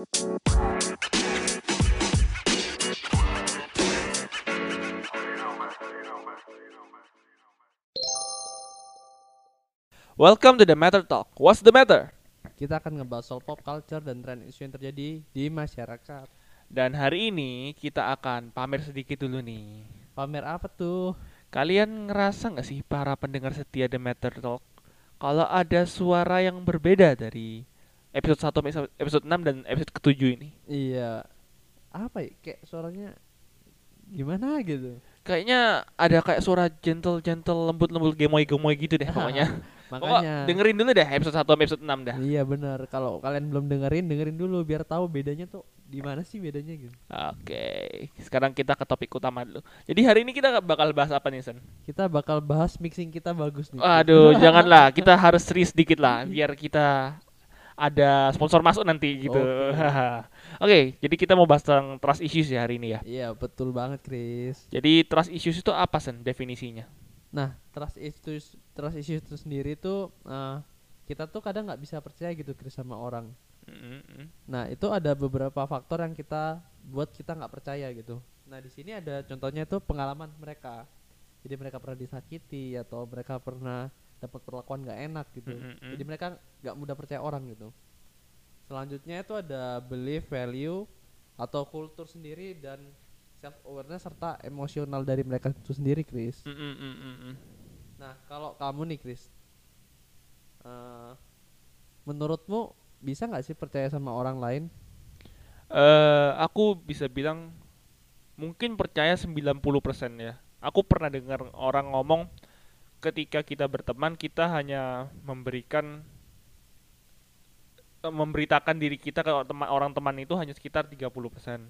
Welcome to the Matter Talk. What's the matter? Kita akan ngebahas soal pop culture dan tren isu yang terjadi di masyarakat. Dan hari ini kita akan pamer sedikit dulu nih. Pamer apa tuh? Kalian ngerasa nggak sih para pendengar setia The Matter Talk kalau ada suara yang berbeda dari episode 1 sampai episode 6 dan episode ke-7 ini? Iya. Apa ya? Kayak suaranya gimana gitu. Kayaknya ada kayak suara gentle-gentle lembut-lembut gemoy-gemoy gitu deh pokoknya. Makanya. dengerin dulu deh episode 1 sampai episode 6 dah. Iya benar. Kalau kalian belum dengerin, dengerin dulu biar tahu bedanya tuh di mana sih bedanya gitu. Oke, sekarang kita ke topik utama dulu. Jadi hari ini kita bakal bahas apa nih, Sen? Kita bakal bahas mixing kita bagus nih. Aduh, janganlah. Kita harus serius sedikit lah, biar kita ada sponsor masuk nanti gitu. Oke, jadi kita mau bahas tentang trust issues ya hari ini ya. Iya, betul banget, Chris. Jadi trust issues itu apa, Sen? Definisinya? Nah, trust issues trust issues itu sendiri tuh eh, kita tuh kadang nggak bisa percaya gitu Chris sama orang. Mm-mm. Nah, itu ada beberapa faktor yang kita buat kita nggak percaya gitu. Nah, di sini ada contohnya itu pengalaman mereka. Jadi mereka pernah disakiti atau mereka pernah dapat perlakuan nggak enak gitu. Mm-mm. Jadi mereka nggak mudah percaya orang gitu. Selanjutnya itu ada belief, value atau kultur sendiri dan self awareness serta emosional dari mereka itu sendiri, Chris. Mm-mm-mm-mm. Nah, kalau kamu nih, Chris, eh, menurutmu bisa nggak sih percaya sama orang lain? Eh, aku bisa bilang mungkin percaya 90% ya. Aku pernah dengar orang ngomong ketika kita berteman kita hanya memberikan eh, memberitakan diri kita ke teman orang teman itu hanya sekitar 30%.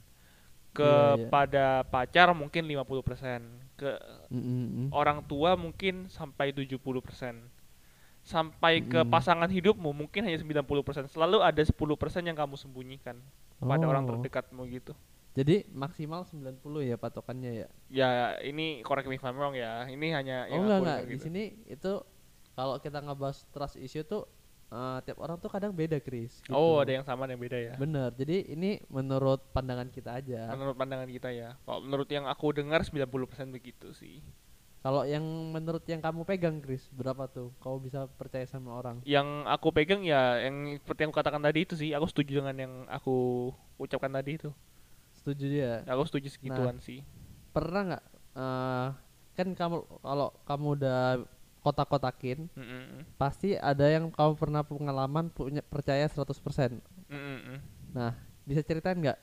Iya, iya. Kepada pacar mungkin 50%. Ke Mm-mm. orang tua mungkin sampai 70%. Sampai ke Mm-mm. pasangan hidupmu mungkin hanya 90%. Selalu ada 10% yang kamu sembunyikan pada orang Oh. terdekatmu gitu. Jadi maksimal 90 ya patokannya ya. Ya ini correct me if I'm wrong ya. Ini hanya Oh yang enggak enggak di gitu. sini itu kalau kita ngebahas trust issue tuh eh, tiap orang tuh kadang beda, Chris. gitu. Oh ada yang sama dan beda ya. Bener. Jadi ini menurut pandangan kita aja. Menurut pandangan kita ya. Kalau menurut yang aku dengar 90% begitu sih. Kalau yang menurut yang kamu pegang, Chris, berapa tuh? Kau bisa percaya sama orang? Yang aku pegang ya yang seperti yang aku katakan tadi itu sih. Aku setuju dengan yang aku ucapkan tadi itu. Setuju dia. Aku setuju segituan sih. Pernah nggak eh, kan kamu kalau kamu udah kotak-kotakin Mm-mm. pasti ada yang kamu pernah pengalaman punya percaya 100%. Mm-mm. Nah, bisa ceritain nggak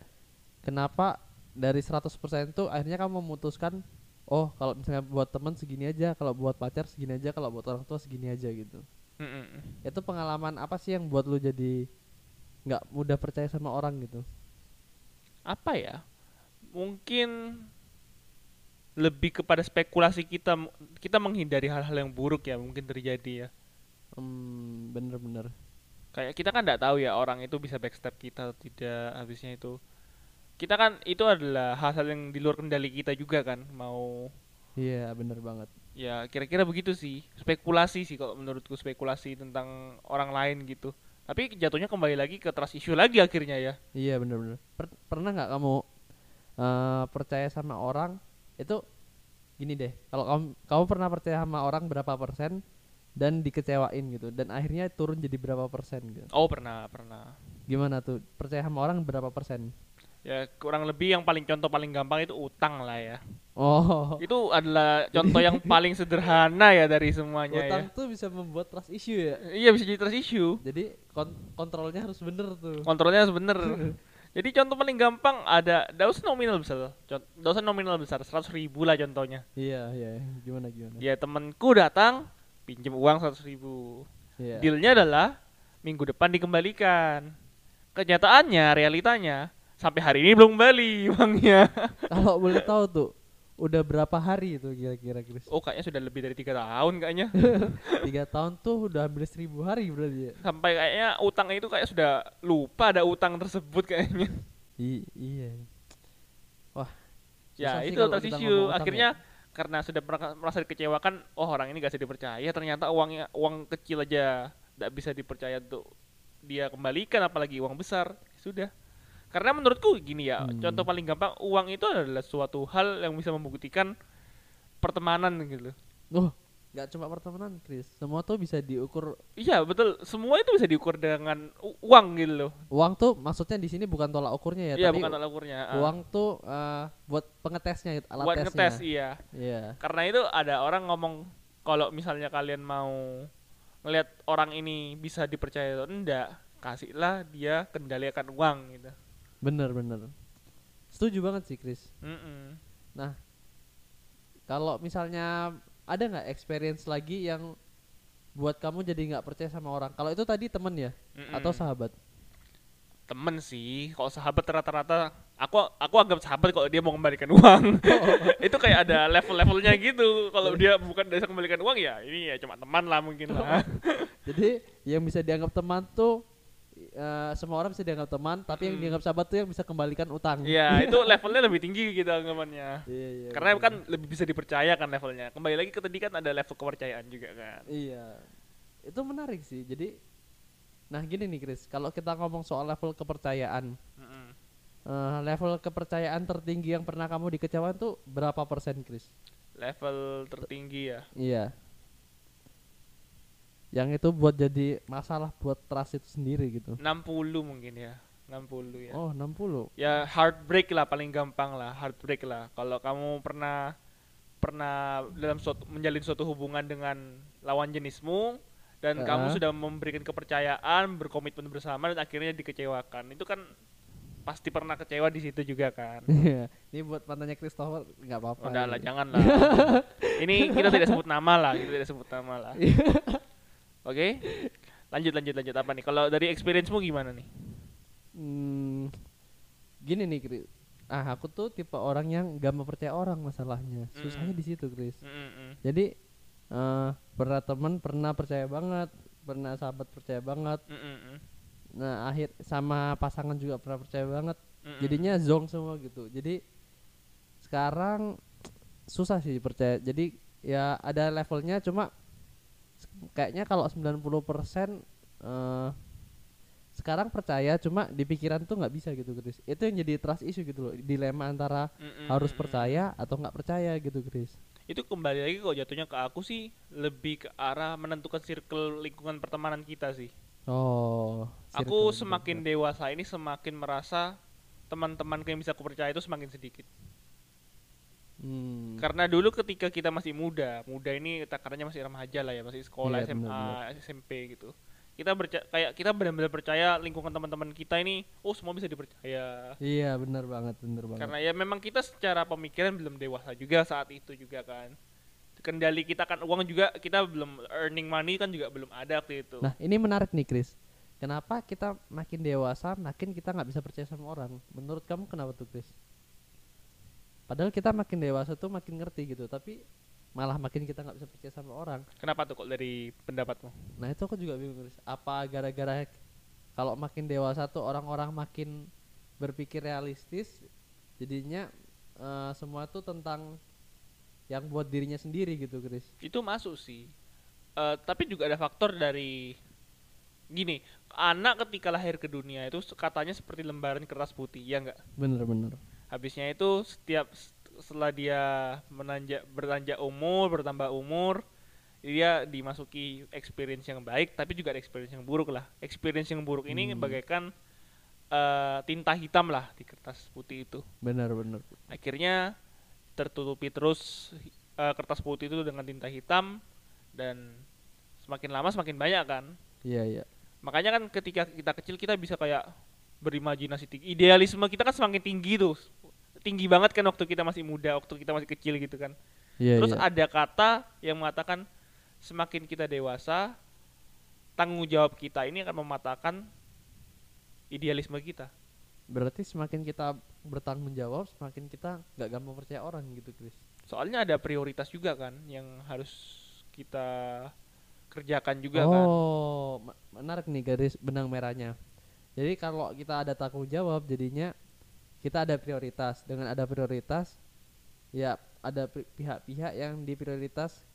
kenapa dari 100% itu akhirnya kamu memutuskan oh kalau misalnya buat teman segini aja, kalau buat pacar segini aja, kalau buat orang tua segini aja gitu. Mm-mm. Itu pengalaman apa sih yang buat lu jadi nggak mudah percaya sama orang gitu? Apa ya? Mungkin lebih kepada spekulasi kita kita menghindari hal-hal yang buruk ya mungkin terjadi ya. Hmm, bener-bener. kayak kita kan nggak tahu ya orang itu bisa backstep kita atau tidak habisnya itu kita kan itu adalah hal-hal yang di luar kendali kita juga kan mau Iya, bener banget. ya kira-kira begitu sih spekulasi sih kalau menurutku spekulasi tentang orang lain gitu tapi jatuhnya kembali lagi ke trust issue lagi akhirnya ya Iya, bener-bener. Per- pernah nggak kamu eh, percaya sama orang itu gini deh. Kalau kamu kamu pernah percaya sama orang berapa persen dan dikecewain gitu dan akhirnya turun jadi berapa persen gitu. oh pernah pernah Gimana tuh? Percaya sama orang berapa persen? Ya kurang lebih yang paling contoh paling gampang itu utang lah ya Oh, itu adalah contoh yang paling sederhana ya dari semuanya utang ya tuh bisa membuat trust issue ya. iya bisa jadi trust issue Jadi kon- kontrolnya harus bener tuh. kontrolnya harus bener jadi contoh paling gampang ada usah nominal besar usah nominal besar seratus ribu lah contohnya Iya, iya. Gimana gimana? ya temanku datang pinjam uang seratus ribu Iya. dealnya adalah minggu depan dikembalikan kenyataannya realitanya sampai hari ini belum kembali uangnya Kalau boleh tahu tuh udah berapa hari itu kira-kira Chris? oh kayaknya sudah lebih dari tiga tahun kayaknya. Tiga tahun tuh udah hampir seribu hari berarti ya. sampai kayaknya utang itu kayak sudah lupa ada utang tersebut kayaknya. I- iya. ya Susah sih itu ngomong utang akhirnya karena sudah merasa dikecewakan oh orang ini gak bisa dipercaya. Ternyata uangnya uang kecil aja tidak bisa dipercaya untuk dia kembalikan apalagi uang besar. Sudah Karena menurutku gini ya, Hmm. contoh paling gampang uang itu adalah suatu hal yang bisa membuktikan pertemanan gitu. Oh, nggak cuma pertemanan, Chris. Semua tuh bisa diukur. Iya betul, semua itu bisa diukur dengan uang gitu loh. Uang tuh maksudnya di sini bukan tolak ukurnya ya, Iya tapi bukan alat ukurnya. ah. uang tuh eh, buat pengetesnya, gitu, alat buat tesnya. ngetes iya. Iya. Karena itu ada orang ngomong kalau misalnya kalian mau ngelihat orang ini bisa dipercaya atau enggak, kasihlah dia kendalikan uang gitu. Bener bener. Setuju banget sih, Chris. Mm-mm. Kalau misalnya ada nggak experience lagi yang buat kamu jadi nggak percaya sama orang? Kalau itu tadi temen ya Mm-mm. atau sahabat? temen sih kalau sahabat rata-rata aku aku anggap sahabat kalau dia mau kembalikan uang itu kayak ada level-levelnya gitu kalau dia bukan bisa kembalikan uang ya ini ya cuma teman lah mungkin lah Jadi yang bisa dianggap teman tuh eh, semua orang bisa dianggap teman, tapi yang Hmm. dianggap sahabat tuh yang bisa kembalikan utang. ya itu levelnya lebih tinggi gitu anggapannya Iya, iya, karena betul. kan lebih bisa dipercaya kan levelnya kembali lagi ke tadi kan ada level kepercayaan juga kan Iya. Itu menarik sih. Jadi Nah, gini nih Chris, kalau kita ngomong soal level kepercayaan, Mm-mm. eh, level kepercayaan tertinggi yang pernah kamu dikecewain tuh berapa persen, Chris? level tertinggi ya Iya. Yang itu buat jadi masalah buat trust itu sendiri gitu. 60 mungkin ya 60 ya Oh, 60. ya heartbreak lah paling gampang lah heartbreak lah kalau kamu pernah pernah dalam suatu menjalin suatu hubungan dengan lawan jenismu dan Ah. kamu sudah memberikan kepercayaan berkomitmen bersama dan akhirnya dikecewakan itu kan pasti pernah kecewa di situ juga kan Iya. Ini buat mantannya Christopher nggak apa-apa. udah lah jangan lah ini kita tidak sebut nama lah kita tidak sebut nama lah oke lanjut lanjut lanjut apa nih kalau dari experience-mu gimana nih Hmm, gini nih, Chris. Ah, aku tuh tipe orang yang gak mau percaya orang masalahnya. Susahnya Mm. di situ, Chris. Mm-mm. Jadi eh pernah teman pernah percaya banget, pernah sahabat percaya banget. Mm-mm. Nah, akhir sama pasangan juga pernah percaya banget. Mm-mm. Jadinya zong semua gitu. Jadi sekarang susah sih percaya. Jadi ya ada levelnya cuma kayaknya kalau 90% eh sekarang percaya cuma di pikiran tuh nggak bisa gitu Chris itu yang jadi trust issue gitu loh dilema antara Mm-mm. harus percaya atau nggak percaya gitu Chris itu kembali lagi kok jatuhnya ke aku sih lebih ke arah menentukan circle lingkungan pertemanan kita sih. oh aku semakin dewasa ini semakin merasa teman-temanku yang bisa aku percaya itu semakin sedikit. Hmm, Karena dulu ketika kita masih muda, muda ini takarannya masih remaja lah ya, masih sekolah Iya, SMA, benar-benar. SMP gitu. Kita berca- kayak kita benar-benar percaya lingkungan teman-teman kita ini, oh semua bisa dipercaya. iya benar banget benar banget Karena ya memang kita secara pemikiran belum dewasa juga saat itu juga kan. Kendali kita kan uang juga kita belum earning money kan juga belum ada waktu itu. nah ini menarik nih Chris kenapa kita makin dewasa makin kita nggak bisa percaya sama orang menurut kamu kenapa tuh Chris padahal kita makin dewasa tuh makin ngerti gitu tapi malah makin kita nggak bisa percaya sama orang Kenapa tuh kok dari pendapatmu? Nah itu aku juga bingung. Apa gara-gara kalau makin dewasa tuh orang-orang makin berpikir realistis, jadinya eh, semua tuh tentang yang buat dirinya sendiri gitu Chris. Itu masuk sih. Eh, tapi juga ada faktor dari gini, anak ketika lahir ke dunia itu katanya seperti lembaran kertas putih, ya enggak? Bener-bener. Habisnya itu setiap setelah dia menanjak beranjak umur, bertambah umur, dia dimasuki experience yang baik, tapi juga ada experience yang buruk lah. Experience yang buruk ini Hmm. bagaikan eh, tinta hitam lah di kertas putih itu. Bener-bener. Akhirnya tertutupi terus eh, kertas putih itu dengan tinta hitam dan semakin lama semakin banyak kan. Iya iya. Makanya kan ketika kita kecil kita bisa kayak berimajinasi tinggi. Idealisme kita kan semakin tinggi tuh. Tinggi banget kan waktu kita masih muda, waktu kita masih kecil gitu kan. Iya Terus iya. ada kata yang mengatakan semakin kita dewasa, tanggung jawab kita ini akan mematahkan idealisme kita. Berarti semakin kita bertanggung jawab, semakin kita nggak gampang percaya orang gitu Chris. Soalnya ada prioritas juga kan yang harus kita kerjakan juga kan. oh, me- menarik nih garis benang merahnya. Jadi kalau kita ada tanggung jawab, jadinya kita ada prioritas. Dengan ada prioritas, ya ada pihak-pihak yang di prioritas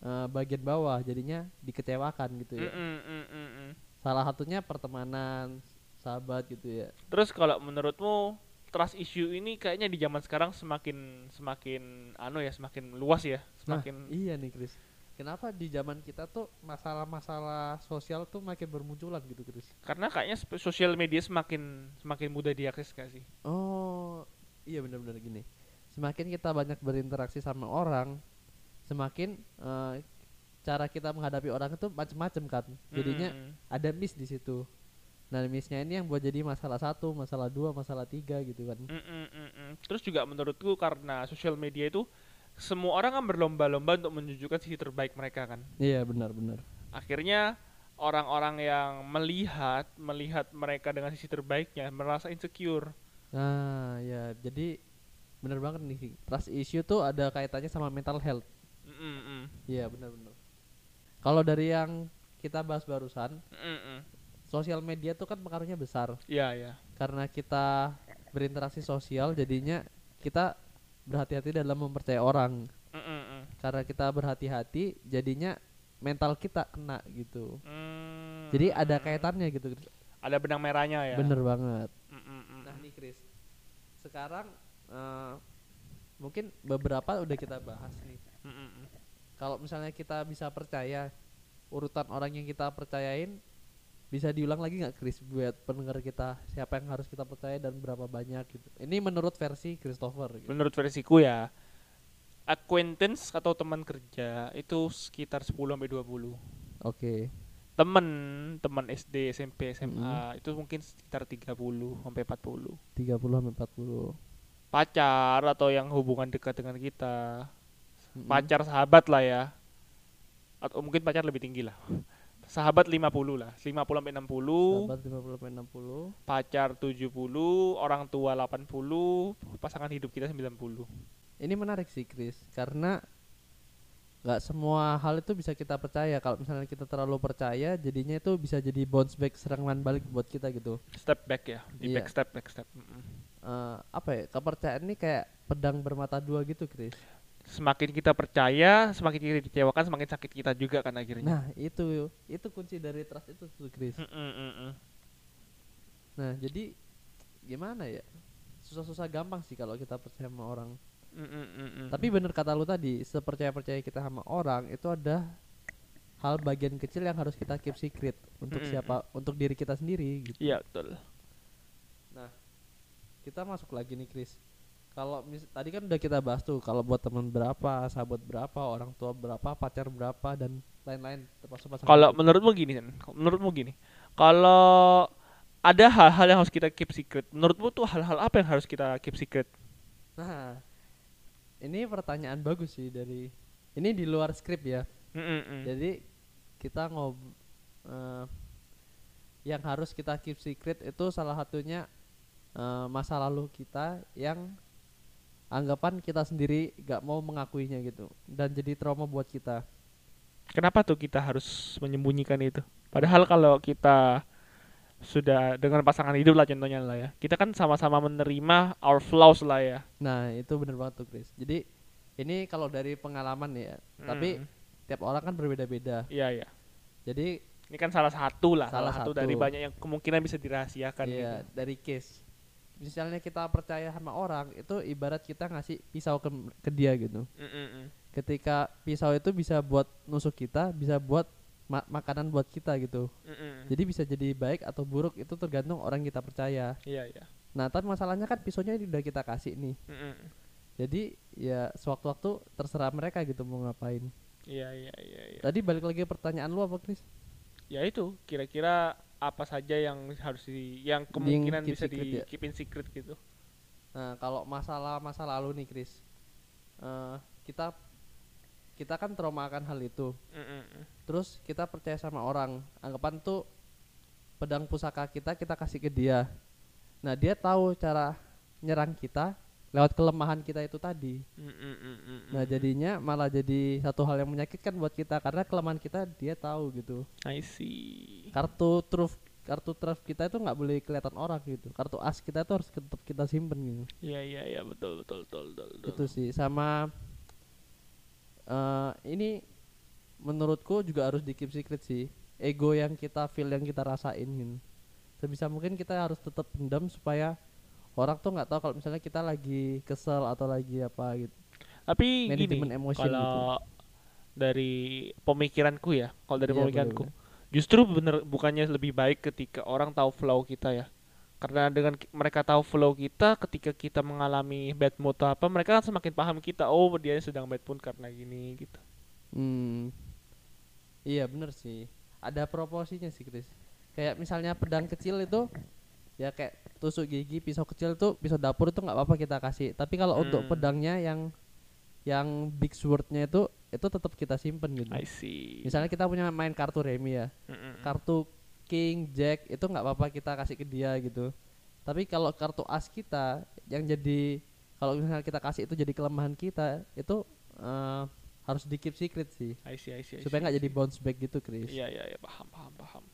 eh, bagian bawah, jadinya dikecewakan gitu ya. Mm-mm, mm-mm, mm. Salah satunya pertemanan, sahabat gitu ya Terus kalau menurutmu trust issue ini kayaknya di zaman sekarang semakin semakin anu ya, semakin luas ya, nah semakin iya nih Chris kenapa di zaman kita tuh masalah-masalah sosial tuh makin bermunculan gitu Chris karena kayaknya sosial media semakin semakin mudah diakses gak sih? oh iya benar-benar gini semakin kita banyak berinteraksi sama orang semakin eh, cara kita menghadapi orang itu macam-macam kan? Jadinya Mm, ada miss di situ. Nah missnya ini yang buat jadi masalah satu masalah dua masalah tiga gitu kan. Mm, mm, mm. Terus juga menurutku karena sosial media itu semua orang kan berlomba-lomba untuk menunjukkan sisi terbaik mereka kan. iya benar-benar Akhirnya orang-orang yang melihat melihat mereka dengan sisi terbaiknya merasa insecure. nah ya jadi benar banget nih trust issue tuh ada kaitannya sama mental health Mm, mm, mm. iya benar-benar kalau dari yang kita bahas barusan Mm, mm. sosial media tuh kan pengaruhnya besar Iya, ya. karena kita berinteraksi sosial jadinya kita berhati-hati dalam mempercayai orang Mm, mm, mm. karena kita berhati-hati jadinya mental kita kena gitu Hmm. jadi ada kaitannya gitu ada benang merahnya ya. bener banget Mm, mm, mm. nah nih Chris sekarang eh, mungkin beberapa udah kita bahas nih Mm, mm, mm. kalau misalnya kita bisa percaya urutan orang yang kita percayain bisa diulang lagi nggak Chris buat pendengar kita siapa yang harus kita percaya dan berapa banyak gitu ini menurut versi Christopher gitu. Menurut versiku ya acquaintance atau teman kerja itu sekitar 10 sampai 20. oke Temen, teman SD, SMP, SMA itu mungkin sekitar 30 sampai 40. 30 sampai 40 Pacar atau yang hubungan dekat dengan kita, pacar sahabat lah ya. Atau mungkin pacar lebih tinggi lah. Sahabat 50 lah, 50 sampai 60, sahabat 50 sampai 60 pacar 70, orang tua 80, pasangan hidup kita 90. ini menarik sih Chris karena nggak semua hal itu bisa kita percaya kalau misalnya kita terlalu percaya jadinya itu bisa jadi bounce back serangan balik buat kita gitu Step back ya, di Iya. back step, back step. Mm-mm. Eh, apa ya kepercayaan ini kayak pedang bermata dua gitu Chris Semakin kita percaya, semakin kita dikecewakan, semakin sakit kita juga kan akhirnya. nah itu itu kunci dari trust itu tuh Chris Mm, mm, mm, mm. nah jadi gimana ya susah-susah gampang sih kalau kita percaya sama orang Mm, mm, mm, mm. tapi bener kata lu tadi sepercaya percaya kita sama orang itu ada hal bagian kecil yang harus kita keep secret untuk siapa untuk diri kita sendiri gitu Iya betul. kita masuk lagi nih Chris kalau mis- tadi kan udah kita bahas tuh kalau buat teman berapa sahabat berapa orang tua berapa pacar berapa dan lain-lain termasuk pasangan Kalau menurutmu gini, Sen. menurutmu gini, kalau ada hal-hal yang harus kita keep secret, menurutmu tuh hal-hal apa yang harus kita keep secret? nah ini pertanyaan bagus sih dari ini di luar skrip ya Mm, mm, mm. jadi kita ngob eh, yang harus kita keep secret itu salah satunya eh, masa lalu kita yang anggapan kita sendiri gak mau mengakuinya gitu dan jadi trauma buat kita Kenapa tuh kita harus menyembunyikan itu? Padahal kalau kita sudah dengan pasangan hidup lah contohnya lah ya, kita kan sama-sama menerima our flaws lah ya. Nah itu bener banget tuh Chris Jadi ini kalau dari pengalaman ya Tapi Mm. tiap orang kan berbeda-beda Iya iya. Jadi Ini kan salah satu lah, Salah salah, satu satu. dari banyak yang kemungkinan bisa dirahasiakan ya gitu. dari case Misalnya kita percaya sama orang Itu ibarat kita ngasih pisau ke, ke dia gitu Mm, mm. Ketika pisau itu bisa buat nusuk kita Bisa buat ma- makanan buat kita gitu Mm. Jadi bisa jadi baik atau buruk Itu tergantung orang kita percaya Iya iya. Nah tapi masalahnya kan pisaunya udah kita kasih nih Mm, mm. Jadi ya sewaktu-waktu terserah mereka gitu mau ngapain Iya iya iya iya. Tadi balik lagi pertanyaan lu apa Chris? Ya itu, kira-kira apa saja yang harus di yang kemungkinan keep bisa secret di ya? keep in secret gitu. Nah, kalau masalah masa lalu nih, Chris. eh, kita kita kan trauma akan hal itu. Mm, mm. Terus kita percaya sama orang. Anggapan tuh pedang pusaka kita kita kasih ke dia. Nah, dia tahu cara nyerang kita lewat kelemahan kita itu tadi. Mm, mm, mm, Nah, jadinya malah jadi satu hal yang menyakitkan buat kita karena kelemahan kita dia tahu gitu. I see. Kartu truf kartu truf kita itu nggak boleh kelihatan orang gitu. Kartu as kita itu harus tetap kita simpen gitu. Iya iya iya betul betul betul betul. betul. itu sih sama eh ini menurutku juga harus di keep secret sih ego yang kita feel yang kita rasain gitu. sebisa mungkin kita harus tetap pendam supaya orang tuh nggak tahu kalau misalnya kita lagi kesel atau lagi apa gitu Tapi manajemen gini, emotion gitu. kalau dari pemikiranku ya, kalau dari Iya, pemikiranku, boleh, justru bener bukannya lebih baik ketika orang tahu flow kita ya. Karena dengan mereka tahu flow kita, ketika kita mengalami bad mood atau apa, mereka kan semakin paham kita. Oh, dia sedang bad mood karena gini gitu. Hmm. Iya bener sih. Ada proporsinya sih Chris. Kayak misalnya pedang kecil itu ya kayak tusuk gigi pisau kecil itu pisau dapur itu nggak apa-apa kita kasih. Tapi kalau untuk Hmm. pedangnya yang yang big swordnya itu itu tetap kita simpen gitu. I see. Misalnya kita punya main kartu remi ya, Mm-mm. kartu king jack itu nggak apa-apa kita kasih ke dia gitu. Tapi kalau kartu as kita yang jadi kalau misalnya kita kasih itu jadi kelemahan kita itu eh, harus di keep secret sih I see, I see, I supaya see, nggak I jadi bounce back gitu Chris. Iya, iya, iya, paham, paham, paham.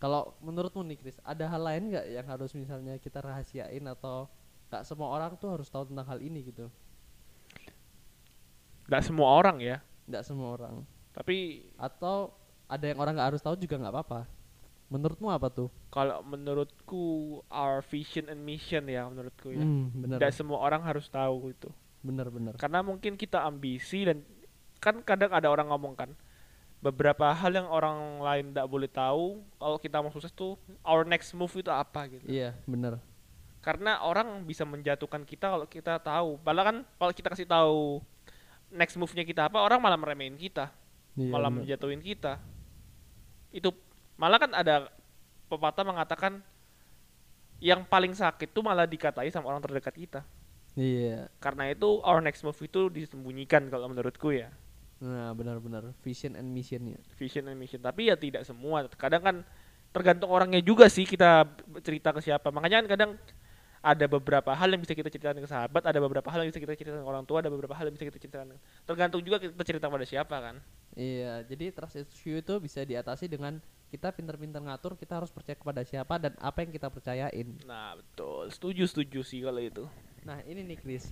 Kalau menurutmu nih Chris, ada hal lain nggak yang harus misalnya kita rahasiain atau nggak semua orang tuh harus tahu tentang hal ini gitu? Nggak semua orang ya, Nggak semua orang. tapi Atau ada yang orang nggak harus tahu juga nggak apa-apa. Menurutmu apa tuh? kalau menurutku our vision and mission ya menurutku ya. Hmm, bener, Tidak semua orang harus tahu itu. bener, bener. Karena mungkin kita ambisi dan kan kadang ada orang ngomong kan beberapa hal yang orang lain tidak boleh tahu kalau kita mau sukses tuh our next move itu apa gitu. Iya, bener. Karena orang bisa menjatuhkan kita kalau kita tahu. Padahal kan kalau kita kasih tahu next move-nya kita apa, orang malah meremehin kita, Iya, malah bener. menjatuhin kita. Itu malah kan ada pepatah mengatakan yang paling sakit tuh malah dikatai sama orang terdekat kita. Iya. Karena itu our next move itu disembunyikan kalau menurutku ya. Nah, benar-benar vision and missionnya. Vision and mission. Tapi ya tidak semua. Kadang kan tergantung orangnya juga sih kita cerita ke siapa. Makanya kan kadang ada beberapa hal yang bisa kita ceritakan ke sahabat, ada beberapa hal yang bisa kita ceritakan ke orang tua, ada beberapa hal yang bisa kita ceritakan. Tergantung juga kita cerita pada siapa kan. Iya, jadi trust issue itu bisa diatasi dengan kita pintar-pintar ngatur, kita harus percaya kepada siapa dan apa yang kita percayain. Nah, betul. Setuju, setuju sih kalau itu. Nah, ini nih Chris.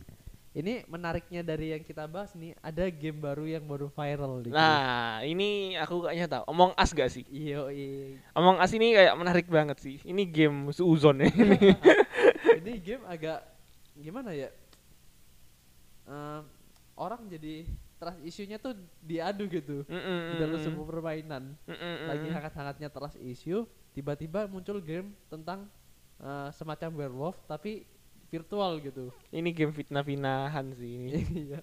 Ini menariknya dari yang kita bahas nih, ada game baru yang baru viral nih. Nah, ini aku kayaknya tahu. Omong As gak sih? Iya, iya. Omong As ini kayak menarik banget sih. Ini game Suuzon ya. ini game agak gimana ya? Em, orang jadi trust issue-nya tuh diadu gitu di dalam sebuah permainan. Lagi hangat-hangatnya trust issue, tiba-tiba muncul game tentang eh, semacam werewolf tapi virtual gitu. Ini game fitnah-finahan sih ini. Iya.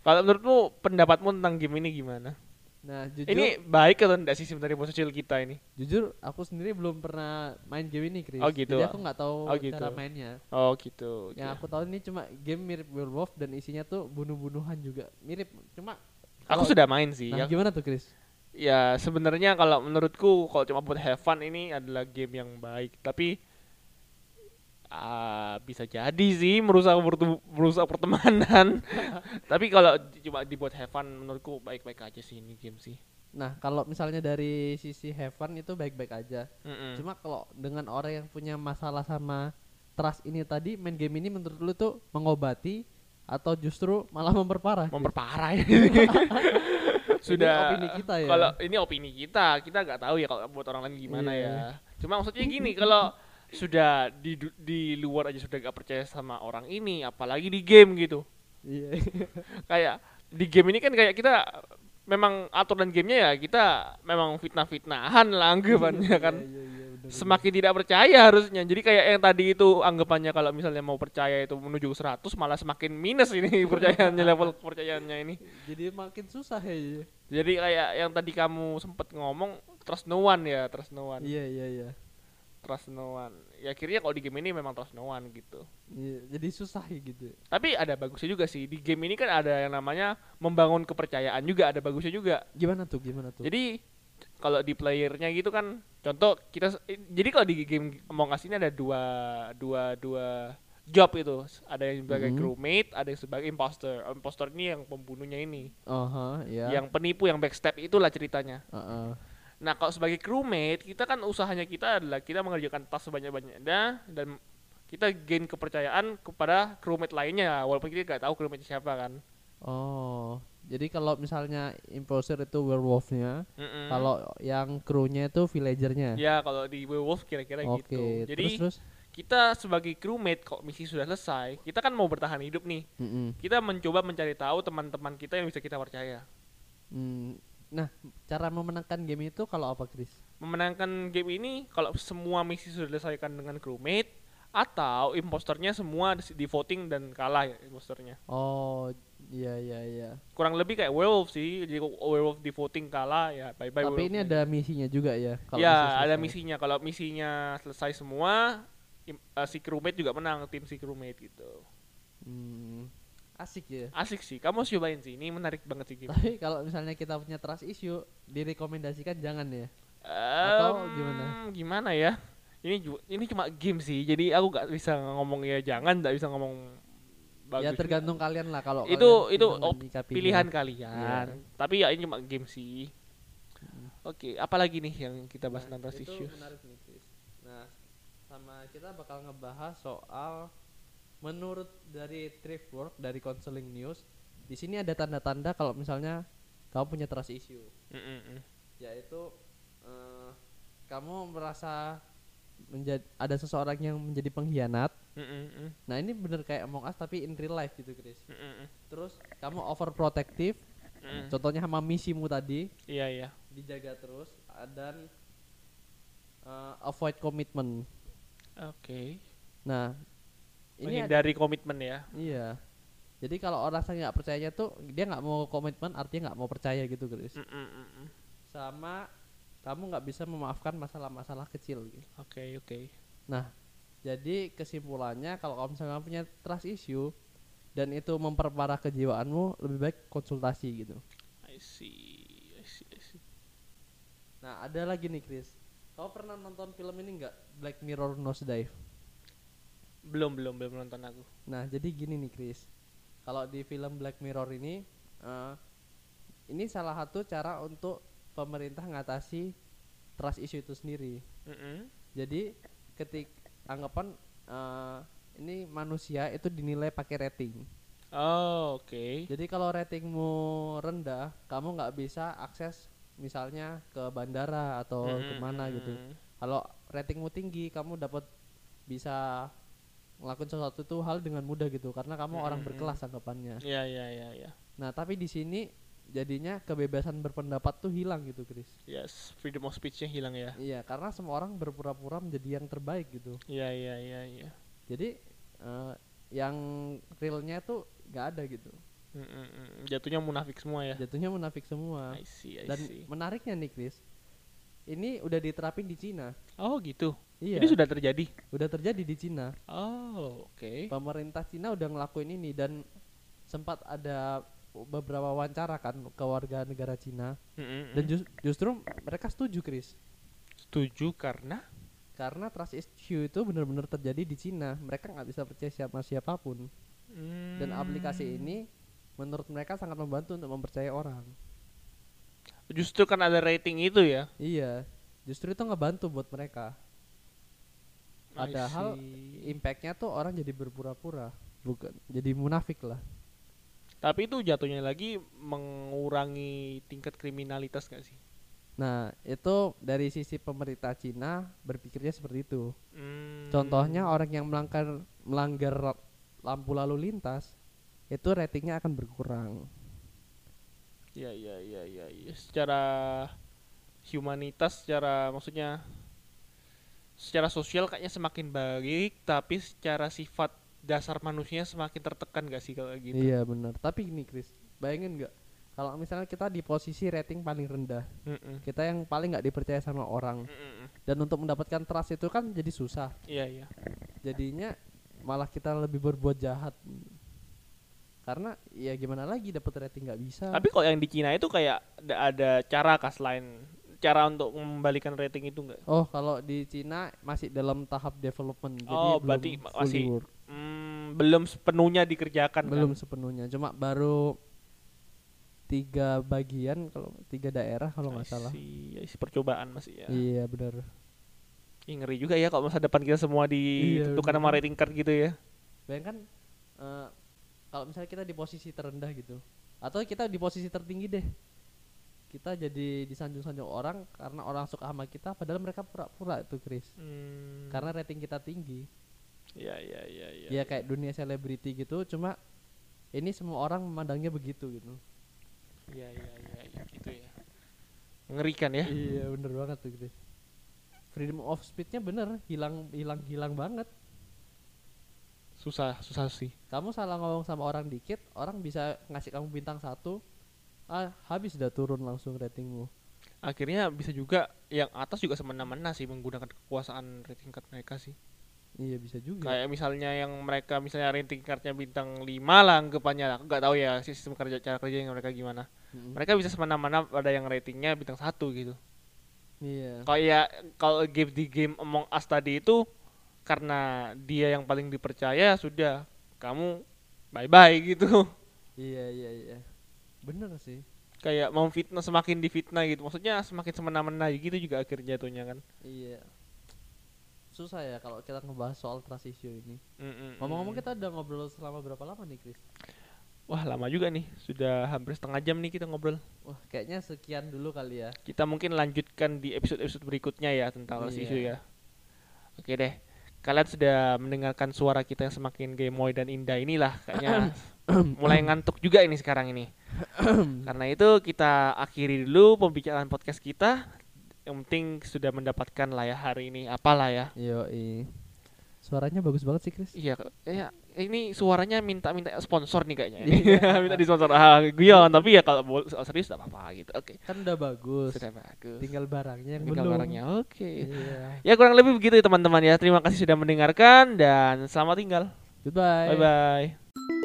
Kalau menurutmu pendapatmu tentang game ini gimana? Nah, jujur Ini baik atau enggak sih sebenarnya bos kecil kita ini? jujur aku sendiri belum pernah main game ini, Chris. Oh, gitu. Jadi aku nggak tahu Oh, gitu. cara mainnya. Oh gitu. Yang aku tahu ini cuma game mirip werewolf dan isinya tuh bunuh-bunuhan juga. Mirip, cuma Aku sudah main sih. Nah, ya, gimana tuh, Chris? ya sebenarnya kalau menurutku kalau cuma buat have fun ini adalah game yang baik. Tapi ah, bisa jadi sih merusak merusak pertemanan. Tapi kalau cuma dibuat have fun menurutku baik-baik aja sih ini game sih. Nah, kalau misalnya dari sisi have fun itu baik-baik aja. Mm-mm. Cuma kalau dengan orang yang punya masalah sama trust ini tadi, main game ini menurut lu tuh mengobati atau justru malah memperparah? Memperparah ya. sudah opini kita ya. kalau ini opini kita kita nggak tahu ya kalau buat orang lain gimana Iya. ya cuma maksudnya gini kalau sudah di di luar aja sudah gak percaya sama orang ini apalagi di game gitu Iya. kayak di game ini kan kayak kita memang aturan gamenya ya kita memang fitnah-fitnahan lah anggapannya kan Iya, iya, iya, bener, semakin tidak percaya harusnya jadi kayak yang tadi itu anggapannya kalau misalnya mau percaya itu menuju ke 100 malah semakin minus ini percayaannya level kepercayaannya ini. Jadi makin susah ya. Jadi kayak yang tadi kamu sempet ngomong trust no one ya, trust no one. Iya, iya, iya. Trust no one. Ya akhirnya kalau di game ini memang trust no one gitu. Iya, jadi susah ya gitu. Tapi ada bagusnya juga sih. Di game ini kan ada yang namanya membangun kepercayaan juga, ada bagusnya juga. Gimana tuh? Gimana tuh? Jadi kalau di playernya gitu kan, contoh kita jadi kalau di game Among Us ini ada dua dua dua job itu. Ada yang sebagai Mhm. crewmate, ada yang sebagai imposter. Imposter ini yang pembunuhnya ini. Aha, ya. Yang penipu, yang backstab itulah ceritanya. Heeh. Nah, kalau sebagai crewmate, kita kan usahanya kita adalah kita mengerjakan tas sebanyak-banyaknya dan kita gain kepercayaan kepada crewmate lainnya walaupun kita nggak tahu crewmate siapa kan. Oh, Jadi kalau misalnya imposter itu werewolfnya, Mm-mm. kalau yang krunya itu villagernya. ya kalau di werewolf kira-kira Oke, gitu. Jadi terus terus. kita sebagai crewmate kok misi sudah selesai, kita kan mau bertahan hidup nih. Mm-mm. Kita mencoba mencari tahu teman-teman kita yang bisa kita percaya. Hmm, Nah, cara memenangkan game itu kalau apa, Chris? Memenangkan game ini kalau semua misi sudah diselesaikan dengan crewmate atau imposternya semua di voting dan kalah ya imposternya. Oh, iya iya iya. Kurang lebih kayak werewolf sih. Jadi werewolf di voting kalah ya bye bye. Tapi ini ada misinya juga ya. kalau ya ada misinya. Kalau misinya selesai semua, im- eh, si crewmate juga menang tim si crewmate gitu. Hmm, asik ya. Asik sih. Kamu harus cobain sih. Ini menarik banget sih game. Tapi kalau misalnya kita punya trust issue, direkomendasikan jangan ya. Atau Em, gimana? Gimana ya? Ini ini cuma game sih. Jadi aku gak bisa ngomong ya jangan, gak bisa ngomong bagus. ya tergantung kalian lah kalau itu kalian itu op- pilihan kalian. Iya. Tapi ya ini cuma game sih. Oke, apalagi nih yang kita bahas Nah, tentang trust itu issues? menarik nih, Chris. Nah, sama kita bakal ngebahas soal menurut dari thrift work dari counseling news. Di sini ada tanda-tanda kalau misalnya kamu punya trust issue, Mm-mm-mm. yaitu eh, kamu merasa menjadi ada seseorang yang menjadi pengkhianat. Mm-mm-mm. Nah, ini bener kayak Among Us tapi in real life gitu, Chris. Mm-mm-mm. Terus kamu overprotective, Mm. contohnya sama misimu tadi, Iya iya. dijaga terus ah, dan eh, avoid commitment. Oke. Nah, ini ada- Menghindari komitmen ya. iya. Jadi kalau orang saya nggak percayanya tuh dia nggak mau komitmen artinya nggak mau percaya gitu, Chris. Mm-mm-mm. Sama kamu nggak bisa memaafkan masalah-masalah kecil. gitu. Oke oke. Nah, jadi kesimpulannya kalau kamu misalnya punya trust issue dan itu memperparah kejiwaanmu, lebih baik konsultasi gitu. I see. I see. I see. Nah, ada lagi nih, Chris. Kau pernah nonton film ini nggak? Black Mirror Nosedive. Belum belum belum nonton aku. Nah, jadi gini nih, Chris. Kalau di film Black Mirror ini, eh, ini salah satu cara untuk pemerintah ngatasi trust issue itu sendiri. Mm-mm. Jadi, ketik anggapan eh, ini manusia itu dinilai pakai rating. Oh oke. Jadi kalau ratingmu rendah, kamu nggak bisa akses misalnya ke bandara atau Mm-mm, ke mana gitu. Kalau ratingmu tinggi, kamu dapat bisa ngelakuin sesuatu tuh hal dengan mudah gitu karena kamu orang Mm-mm. berkelas anggapannya. Iya iya iya iya. Nah, tapi di sini jadinya kebebasan berpendapat tuh hilang gitu, Chris. Yes, freedom of speech-nya hilang ya. Iya, karena semua orang berpura-pura menjadi yang terbaik gitu. Iya iya iya iya. Jadi eh, yang realnya tuh nggak ada gitu. Mm-mm-mm. Jatuhnya munafik semua ya. Jatuhnya munafik semua. I see, I Dan see. menariknya nih, Chris. Ini udah diterapin di Cina. Oh gitu. Iya. Ini sudah terjadi. udah terjadi di Cina. Oh oke. Pemerintah Cina udah ngelakuin ini dan sempat ada beberapa wawancara kan ke warga negara Cina Mm-mm-mm. dan jus- justru mereka setuju Chris setuju karena karena trust issue itu benar-benar terjadi di Cina mereka nggak bisa percaya siapa siapa pun dan aplikasi Hmm. ini menurut mereka sangat membantu untuk mempercayai orang justru kan ada rating itu ya. iya justru itu ngebantu buat mereka Padahal impactnya tuh orang jadi berpura-pura bukan jadi munafik lah tapi itu jatuhnya lagi mengurangi tingkat kriminalitas gak sih? nah itu dari sisi pemerintah Cina berpikirnya seperti itu Hmm. Contohnya orang yang melanggar melanggar lampu lalu lintas itu ratingnya akan berkurang. Ya ya ya ya, ya. secara humanitas secara maksudnya secara sosial kayaknya semakin baik tapi secara sifat dasar manusia semakin tertekan gak sih kalau gitu? Iya benar. Tapi ini Chris, bayangin nggak kalau misalnya kita di posisi rating paling rendah, Mm-mm. kita yang paling nggak dipercaya sama orang Mm-mm. dan untuk mendapatkan trust itu kan jadi susah. Iya iya. Jadinya malah kita lebih berbuat jahat. Karena ya gimana lagi dapat rating nggak bisa. Tapi kok yang di Cina itu kayak ada, ada cara kah selain cara untuk mengembalikan rating itu enggak? Oh, kalau di Cina masih dalam tahap development. Jadi Oh, belum berarti masih work. Hmm, belum sepenuhnya dikerjakan belum kan? sepenuhnya cuma baru tiga bagian kalau tiga daerah kalau nggak salah see, I see, percobaan masih ya. iya benar Ih, ngeri juga ya kalau masa depan kita semua Iya, ditentukan bener. sama rating card gitu ya. bayangkan eh, kalau misalnya kita di posisi terendah gitu atau kita di posisi tertinggi deh kita jadi disanjung-sanjung orang karena orang suka sama kita padahal mereka pura-pura itu Chris Hmm. karena rating kita tinggi ya ya ya ya. ya kayak dunia selebriti gitu cuma ini semua orang memandangnya begitu gitu Iya iya iya ya, gitu ya. Mengerikan ya. iya bener banget tuh Chris freedom of speechnya bener hilang hilang hilang banget Susah susah sih. kamu salah ngomong sama orang dikit orang bisa ngasih kamu bintang satu ah habis udah turun langsung ratingmu Akhirnya bisa juga yang atas juga semena-mena sih menggunakan kekuasaan rating card mereka sih. iya bisa juga Kayak misalnya yang mereka misalnya rating cardnya bintang 5 lah anggapannya. Aku nggak tahu ya sistem kerja cara kerja yang mereka gimana. Mm. Mereka bisa semena-mena ada yang ratingnya bintang satu gitu. iya Kayak kalau game di game Among Us tadi itu karena dia yang paling dipercaya sudah kamu bye bye gitu. iya iya iya bener sih Kayak mau fitnah semakin difitnah gitu. Maksudnya semakin semena-mena gitu juga akhirnya jatuhnya kan. iya susah ya kalau kita ngebahas soal trust issue ini Mm-mm. ngomong-ngomong kita udah ngobrol selama berapa lama nih Chris Wah lama juga nih, sudah hampir setengah jam nih kita ngobrol. wah kayaknya sekian dulu kali ya Kita mungkin lanjutkan di episode-episode berikutnya ya tentang Iya. isu ya. Oke deh, kalian sudah mendengarkan suara kita yang semakin gemoy dan indah inilah kayaknya mulai ngantuk juga ini sekarang ini. Karena itu kita akhiri dulu pembicaraan podcast kita. Yang penting sudah mendapatkan lah ya hari ini apalah ya. Yo, suaranya bagus banget sih Chris Iya, ya ini suaranya minta-minta sponsor nih kayaknya. Iya. minta disponsor ah guyon, tapi ya kalau bol- serius tidak apa-apa gitu. Oke. kan udah bagus Sudah bagus. tinggal barangnya yang Tinggal belum barangnya. Oke. iya Ya kurang lebih begitu ya teman-teman ya. Terima kasih sudah mendengarkan dan selamat tinggal. goodbye Bye bye.